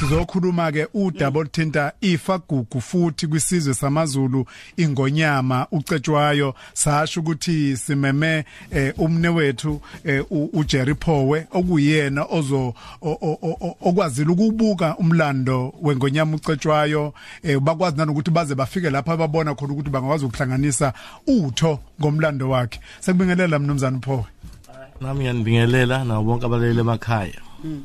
sizokhuluma ke udaba oluthinta ifa gugu futhi kwisizwe samaZulu ingonyama ucetshwayo. Sasho ukuthi simeme eh, umne wethu eh, uJerry Phowe okuyena ozo okwazile ukubuka umlando wengonyama ucetshwayo. Eh, bakwazi nanokuthi baze bafike lapha babona khona ukuthi bangakwazi ukuhlanganisa utho ngomlando wakhe. Sekubingelela mnumzane Phowe. Nami ngiyanibingelela nabo bonke abalele emakhaya. Mm.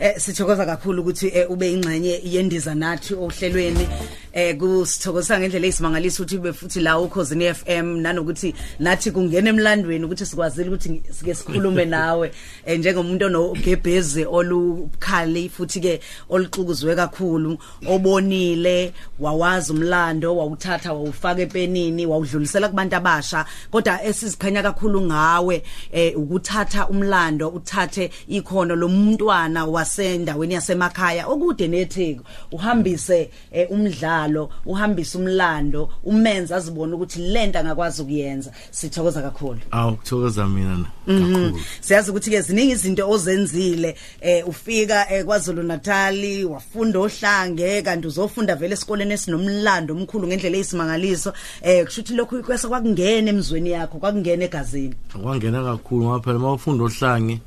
eh sithokoza kakhulu ukuthi eh, ube ingxenye yendiza nathi ohlelweni. Eh kusithokozisa ngendlela eyisimangaliso ukuthi ube futhi la ukhosini FM nanokuthi nathi kungena emlandweni ukuthi sikwazile ukuthi sike sikhulume nawe. Eh, njengomuntu onogebhezi olukhali futhi ke oluxukuzwe kakhulu obonile wawazi umlando wawuthatha wawufaka epenini wawudlulisela kubantu abasha. Kodwa esizikhanya kakhulu ngawe eh ukuthatha umlando uthathe ikhono lomntwana wasendaweni yasemakhaya okude netheku uhambise eh, umdlalo uhambise umlando umenza azibone ukuthi lento angakwazi ukuyenza. Sithokoza kakhulu. Awu kuthokoza mina mhm. kakhulu. Siyazi ukuthi ke ziningi izinto ozenzile eh ufika eh, kwaZulu Natal wafunda ohlange kanti uzofunda vele esikoleni esinomlando omkhulu ngendlela eyisimangaliso. Eh kushuthi lokhu kwesa kwakungena emzweni yakho kwakungena egazini. Kwangena kakhulu ngoba phela mawufunda ohlange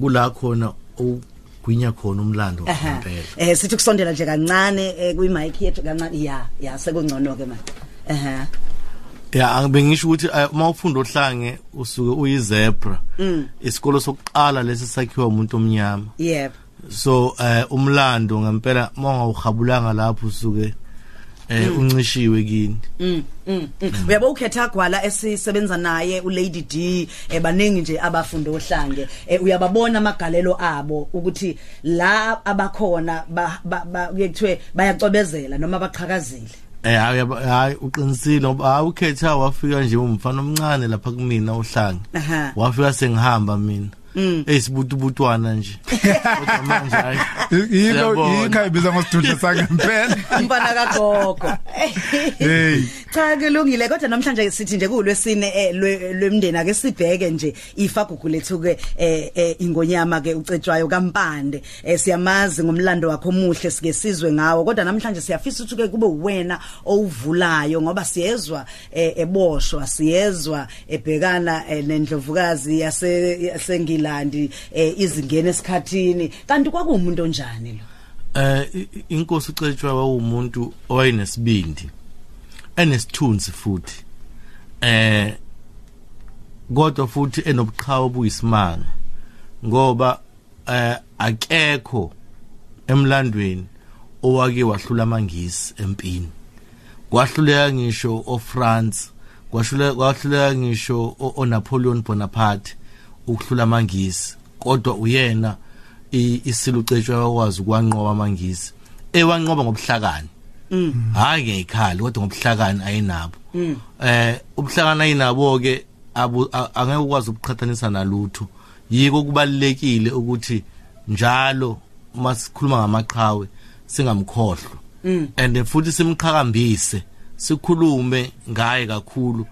kula khona gwinya khona umlando ngempela. Eh sithi kusondela nje kancane eh, kwi mic yethu kancane ya ya sekungcono ke manje. Ehe. Ya angibengisho ukuthi uma ufunda ohlange usuke uyizebra mm. isikolo sokuqala lesi sakhiwa umuntu omnyama. Yep so eh umlando ngempela mongawuhabulanga lapho usuke eh mm. uncishiwe kini. Mm, mm uyabo ukhetha gwala esisebenza naye uLady D ebaningi nje abafunda ohlange. Eh, uyababona amagalelo abo ukuthi la abakhona kuyekuthiwe bayacobezela noma baqhakazile. Eh hayi uqinisile ngoba ukhetha wafika nje umfana omncane lapha kumina ohlange. Wafika sengihamba mina. Mm. esibutubutwana nje. Kodwa manje hayi yilo yikho ibiza ngosithutha sangempela mfana kagogo. Hey. Cha kulungile kodwa namhlanje sithi nje kulwesine eh, lwemndeni ake sibheke nje ifagugu lethu ke eh, eh, ingonyama ke ucetshwayo kampande. Siyamazi ngomlando wakhe omuhle sike sizwe ngawo kodwa namhlanje siyafisa ukuthi ke kube uwena owuvulayo ngoba siyezwa eboshwa siyezwa ebhekana nendlovukazi yase yasengilandi izingene esikhathini. Kanti kwakuumuntu onjani lo? Eh inkosi ucetshwa wawumuntu owayenesibindi enesithunzi futhi. Eh kodwa futhi enobuqhawe obuyisimanga ngoba eh akekho emlandweni owake wahlula amangisi empini. Kwahluleka ngisho oFrance kwahluleka kwahluleka ngisho oNapoleon Bonaparte. Ukuhlula amangisi kodwa uyena isilucetshwa wakwazi ukwanqoba amangisi ewanqoba ngobuhlakani. Hayi ngeyikhali kodwa ngobuhlakani ayinabo. Mm. eh ubuhlakani ayinabo ke angeke ukwazi ukuqhathanisa nalutho. Yiko kubalekile ukuthi njalo uma sikhuluma ngamaqhawe singamkhohlwa. Mm. and futhi simqhakambise sikhulume ngaye kakhulu.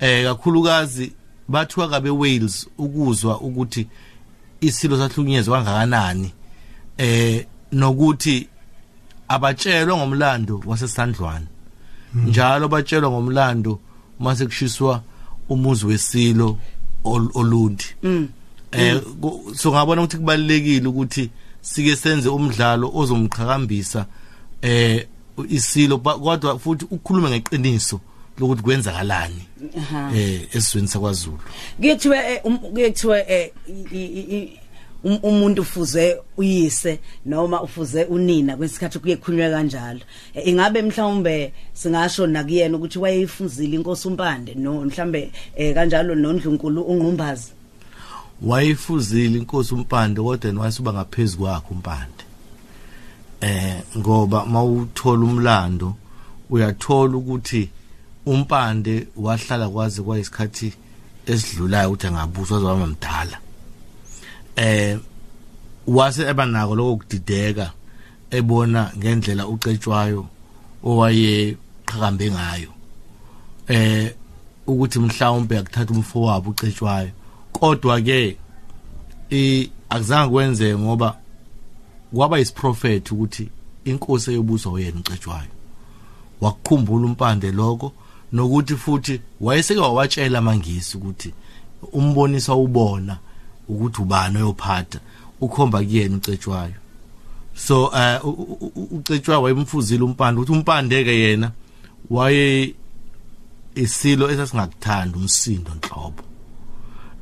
Eh kakhulukazi bathiwa kabe Wales ukuzwa ukuthi isilo sahlukunyezwa kangakanani eh nokuthi abatshelwa ngomlando wasesandlwana. Njalo batshelwa ngomlando mase kushiswa umuzi wesilo olundi. Mm. eh so ngabona ukuthi kubalekile ukuthi sike senze umdlalo ozomqhakambisa eh isilo kodwa futhi ukukhuluma ngeqiniso. Lokuthi kwenzakalani? Eh esizweni sakwaZulu. Kuyethiwe eh, um, kuyethiwe eh, Um, umuntu ufuze uyise noma ufuze unina kwesikhathi kuye khulunywa kanjalo. E, ingabe mhlawumbe singasho nakuyena ukuthi wayeyifuzile inkosi umpande no mhlambe kanjalo nondlunkulu ungqumbazi? Wayifuzile inkosi umpande kodwa wayisuba ngaphezulu kwakhe umpande. Eh ngoba mawuthola umlando uyathola ukuthi umpande wahlala kwaze kwayisikhathi esidlulayo ukuthi angabuswa zaba mdala eh wase ebanako lokudideka ebona ngendlela ucetshwayo owaye qhakambe ngayo. Eh ukuthi mhlawumbe akuthatha umfowabo ucetshwayo. Kodwa ke i akuzange kwenze ngoba kwaba yisiprofeti ukuthi inkosi eyobuso oyena ucetshwayo. Wakukhumbula umpande lokho nokuthi futhi wayeseke wawatshela amangisi ukuthi umbonisa ubona ukuthi ubani oyophatha ukhomba kuyena ucetshwayo. So uh ucetshwa wayemfuzile umpande ukuthi umpande ke yena waye isilo esasingakuthanda umsindo nhlobo.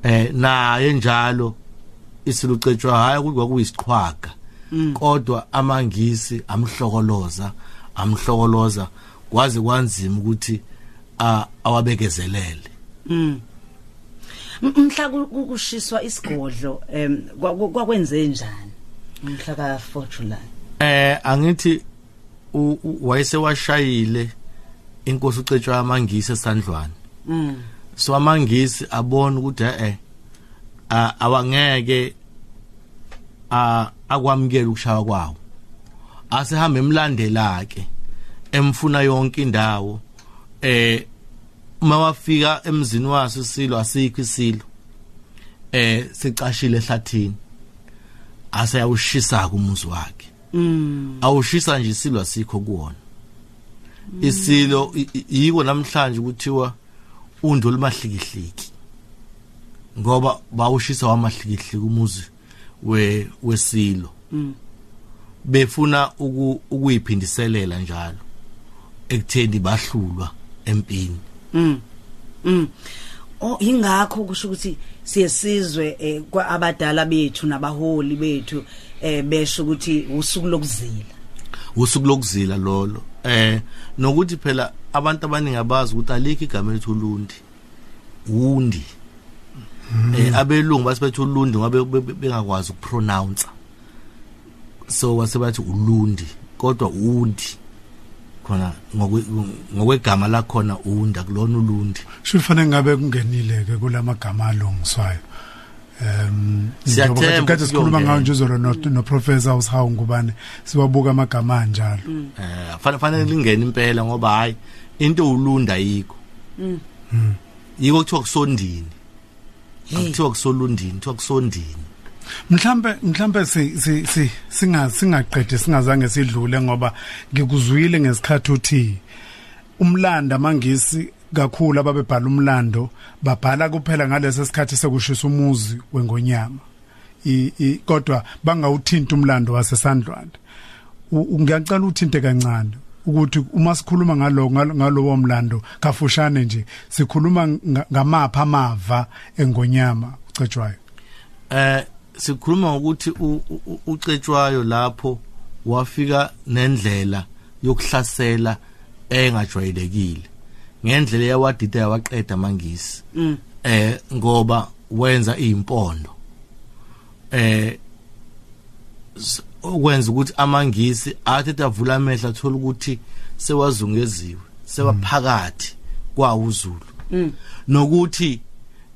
Eh naye njalo isilo ucetshwa hayi ukuthi kwakuyisiqhwaga kodwa amangisi amhlokoloza amhlokoloza kwaze kwanzima ukuthi awabekezelele. Mm. Mhla kushiswa isigodlo em kwakwenze njani mhla ka 4 July? Eh angithi wayesewashayile inkosi ucetshwa amangisi esandlwana mm. So amangisi abona ukuthi eh awangeke a akwamukela ukushaya kwawo. Asehamba emlandela ke emfuna yonke indawo. Eh uma wafika emzini waso isilo asikho isilo. Eh sicashile ehlathini. Asayawushisa kumuzi wakhe. Mm. Awushisa nje isilo asikho kuwona. Isilo yiko namhlanje kuthiwa undo limahlikihliki ngoba bawushisa wamahlikihliki umuzi we wesilo. Mm. Befuna ukuyiphindiselela njalo. Ekutheni bahlulwa. Empini. Mm. Mm. Oh ingakho kusho ukuthi siyesizwe eh, abadala bethu nabaholi bethu eh besho ukuthi usuku lokuzila. Usuku lokuzila lolo. Eh nokuthi phela abantu abaningi abazi ukuthi alikho igama lethu ulundi. Wundi eh abelungu basibethu ulundi ngoba bengakwazi ukupronounce so wasebathi ulundi kodwa undi. Khona ngokwegama lakhona unda kulona ulundi. Shufanele ngabe kungenile ke kulamagama alungiswayo. Um Siyathemba sikhuluma ngayo nje uzolo no, professor uShawu ngubane siwabuka amagama anjalo. Eh fanele fanele lingene impela ngoba hayi into ulunda yikho. Mm. Yiko kuthiwa kusondini. Akuthiwa kusolundini kuthiwa kusondini. Mhlambe mhlambe si si si- singa singaqede singazange sidlule ngoba ngikuzwile ngesikhathi uthi umlando mangisi kakhulu ababebhala umlando babhala kuphela ngalesi sikhathi sekushisa umuzi wengonyama. I kodwa bangawuthinta umlando wasesandlwane ngiyacela uthinte kancane ukuthi uma sikhuluma ngalo ngalo- ngalowo mlando kafushane nje sikhuluma nga- ngamapha amava engonyama ucetshwayo? Eh sikhuluma ukuthi ucetshwayo lapho wafika nendlela yokuhlasela engajwayelekile. Ngendlela yawadida yawaqeda mangisi mm. Eh ngoba wenza izimpondo eh okwenza ukuthi amangisi athi avula amehlo athola ukuthi sewazungeziwe sewaphakathi kwawuzulu. Mm. Nokuthi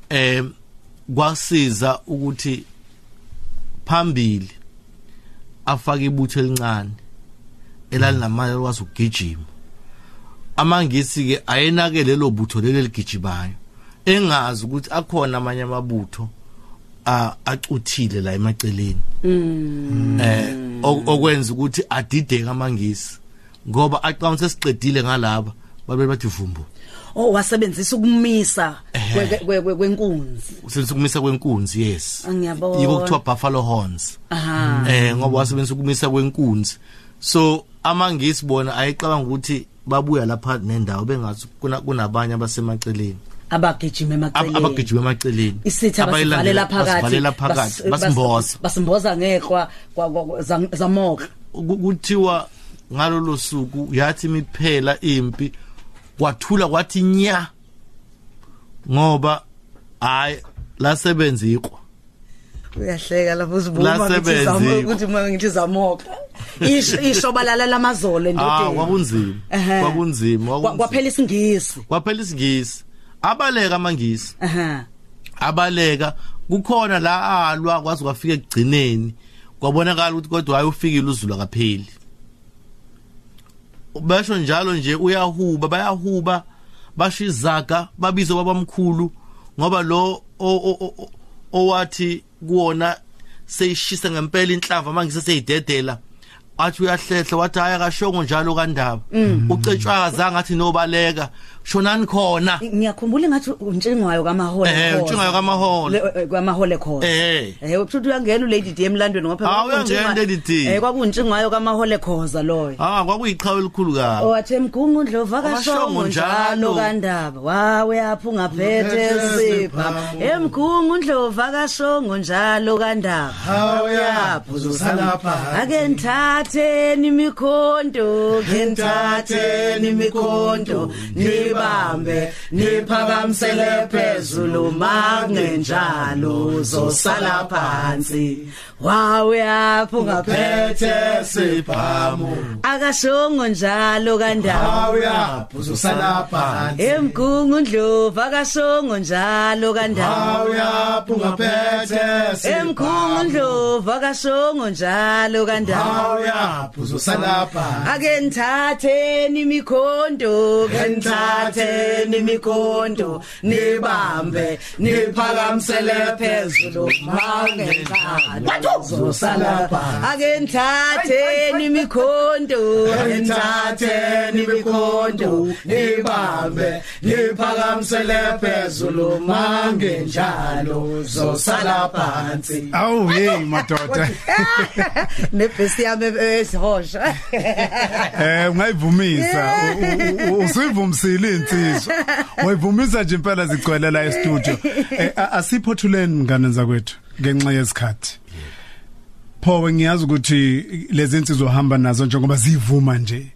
eh kwasiza ukuthi phambili afake ibutho elincane elalinamali lokwazi ukugijima. Amangisi ke ayenake lelo butho leli ligijimayo engazi ukuthi akhona amanye amabutho a acuthile la emaceleni. Mm. Eh ok- okwenza ukuthi adideke amangisi ngoba aqhamuke sesiqedile ngalaba babe bathi vumbu oh wasebenzisa ukumisa Ehhe. kwe- kwe- kwe- kwenkunzi. Selikumisa kwenkunzi yes. Ah, ngiyabona. yiko kuthiwa buffalo horns. Aha. Eh ngoba wasebenzisa ukumisa kwenkunzi. So amangisi bona ayicabanga ukuthi babuya lapha nendawo bengathi kuna kunabanye abasemaceleni. Abagijima Ab- emaceleni abagijima emaceleni. Isitha abayilandela- basivalela phakathi. basivalela phakathi. bas- bas- basimboza basimboza ngeqwa kwa- kwa- kwa- zam- zamoka Ku- kuthiwa ngalolo suku yathi miphela impi kwathula kwathi nya ngoba hayi lasebenza iqwa uyahleka lapho uzibuma Lasebenza ukuthi zamo- ikho. ukuthi uma ngithi zamoka isho isho balala lamazolo ah endodeni kwakunzima. Ehhe. kwakunzima Kwa- kwakunzima. kwaphela isingisi. Kwaphela isingisi. Abaleka amangisi. Aha abaleka kukhona la alwa kwaze kwafika ekugcineni. Kwabonakala ukuthi kodwa hayi ufikile uzulu akapheli basho njalo nje uyahuba bayahuba bashizaga babizwe babamkhulu ngoba lo o- o- o- owathi kuona seyishisa ngempela inhlava mangise seyidedela athi uyahlehla wathi hayi akashongo njalo kandaba. Ucetshwa azange athi nobaleka shonani khona. Ngiyakhumbula ngathi untshingwayo kamahole Eh, Khoza. untshingwayo kaMahole. Le- eh, kamahole khona. Eh. eh ubuthi uyangena uLady D emlandweni ngoba Ah, kwakuntshingwa- uyangena uLady D. eh kwakuntshingwayo kamahole khoza loyo. Ah kwakuyiqhawe elikhulu kabi. Owathi emgungu ndlova Akashongo kashongo njalo kandaba. Wawe apho ungaphethe sipha emgungu ndlova kashongo njalo kandaba. Yapho uzosalapha. ake nithatheni imikhonto ke nithatheni imikhonto nibambe niphakamisele phezulu makungenjalo uzosala phansi. Wawe apho ungaphethe siphamu akashongo njalo kandaba. Uyapho uzosala phansi. Emgungu ndlovu akashongo njalo kandaba. Uyapho ungaphethe emgungu ndlovu akashongo njalo kandaba. Uyapho uzosala phansi. Ake nithatheni imikhonto ke nithatheni imikhonto nibambe niphakamisele phezulu. Mangenjalo uzosala phansi ake nithatheni imikhonto nithatheni imikhonto nibambe niphakamisele phezulu. Mangenjalo uzosala phansi. Awu hey madoda. Nebhesi yami esihosha eh ungayivumisa. U- u- u- usuyivumisile insizwa wayivumisa nje impela zigcwele la e-studio. Eh, a- asiphothuleni ngane zakwethu ngenxa yesikhathi. Pho ngiyazi ukuthi lezi insizwa ohamba nazo njengoba zivuma nje.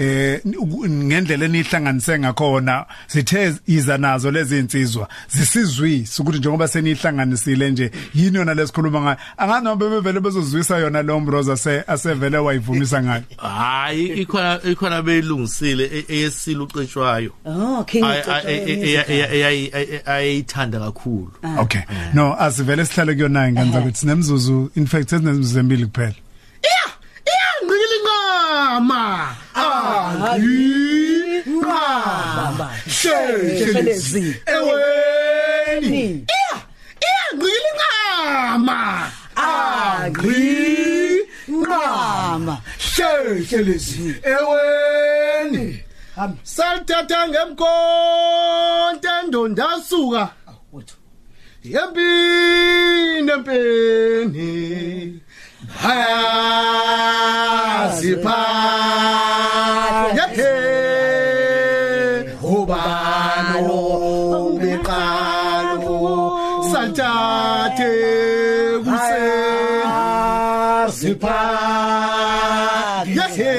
Eh ngendlela enihlanganise ngakhona sithe iza nazo lezi insizwa zisizwisa ukuthi njengoba senihlanganisile nje yini yona lesikhuluma ngayo? Angani noma bevele bezozwisa yona lo mbroza se asevele wayivumisa ngayo. Hayi ikhona ikhona beyilungisile e- eyesile ucetshwayo oh king Ay- ay- ay- ay- ay- ay- ay- ayithanda kakhulu. Okay. No, asivele sihlale kuyona ngane zakuthi sinemzuzu in fact sezinemzuzu embili kuphela. ngqikile angincama Shelezi. eweni ngqikile incama Mama. shelezi eweni salithatha ngemkonto endondasuka yempini empini hayazipha sathathe kuseni zipha yakhe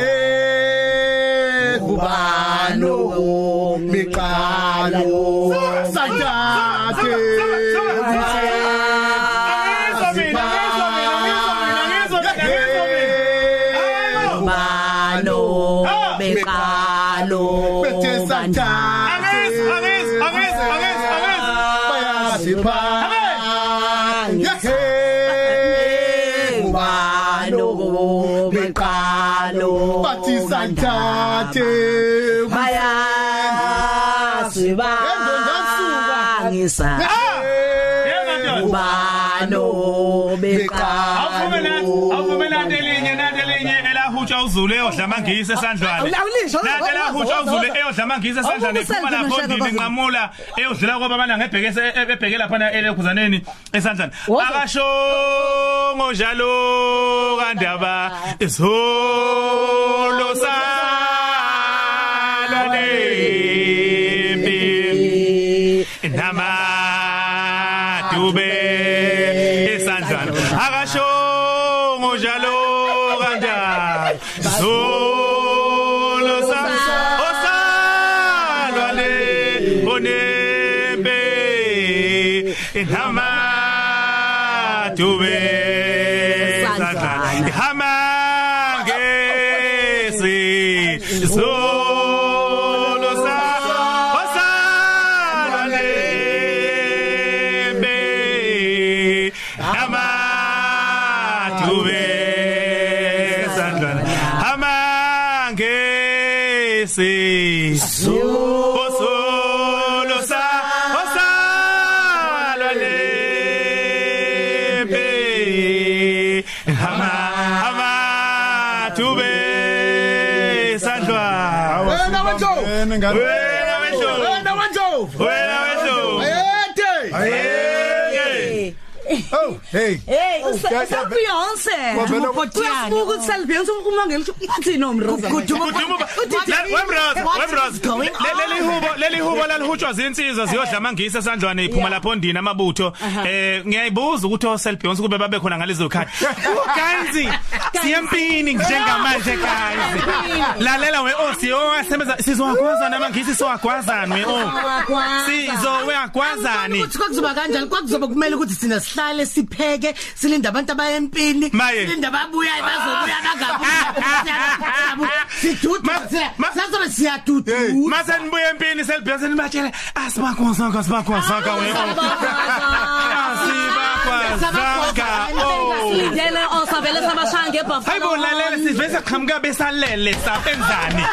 ubalo beqalo sathathe Bano bekalo. bethe sathathe bayazipha yakhe bathi sathathe Baya siba. Elahutsha uzulu eyodla amangisi esandlwane Awulisho, nanti elahutsha uzulu eyodla amangisi esandlwane Awuvumisani iphuma lapho noShaka ndini kwaZulu. nqamula eyodlula kwaba abana ngebhekese ebheke lapha elekhuzaneni esandlwane Woza. akashongo njalo kandaba izolo salwane onembe namadube esandlwana hamangesi zolo sa osalwane be amadube sandlana amangesi osolo Wena ngane. wena wendlovu Wena wendlovu. wena wendlovu Ayede. Oh, hey. Hey, ya- ya- uSelbeyonce. Wavela- Uyasibuka ukuthi Selbeyonce umangela ukuthi uthi nomroza. Kuduma wemroza wemroza leli hubo leli hubo lalihutshwa zinsizwa ziyodla amangisi esandlwane iphuma lapho ndini amabutho eh ngiyayibuza ukuthi oSelbeyonce kube babe khona ngalezo khadi uganzi siyempini njengamanje ganzi lalela we oh siyowasebenza sizowagwazana amangisi siwagwazana we oh sizowagwazani ukuthi kwakuzoba kanjani kwakuzoba kumele ukuthi sina sihlale sipheke silinde abantu abayempini Maye. silinde ababuyayo bazobuya bangabuya sidudu Ma- ma- sazobe siyadudu mase nibuye empini Selbeyonce nibatshele asibakwazanga asibakwazanga we Lindele osavele sabashaya ngebuffalo. Hayibo lalela sivese qhamuka besalele sapenzani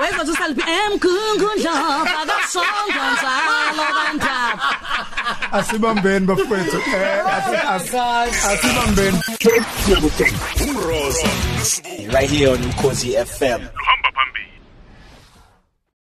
Weza uSelbi emkhungundla akasonga njalo kanjalo. Asibambeni bafowethu. Eh asi- asi- asibambeni. right here on Mkosi FM.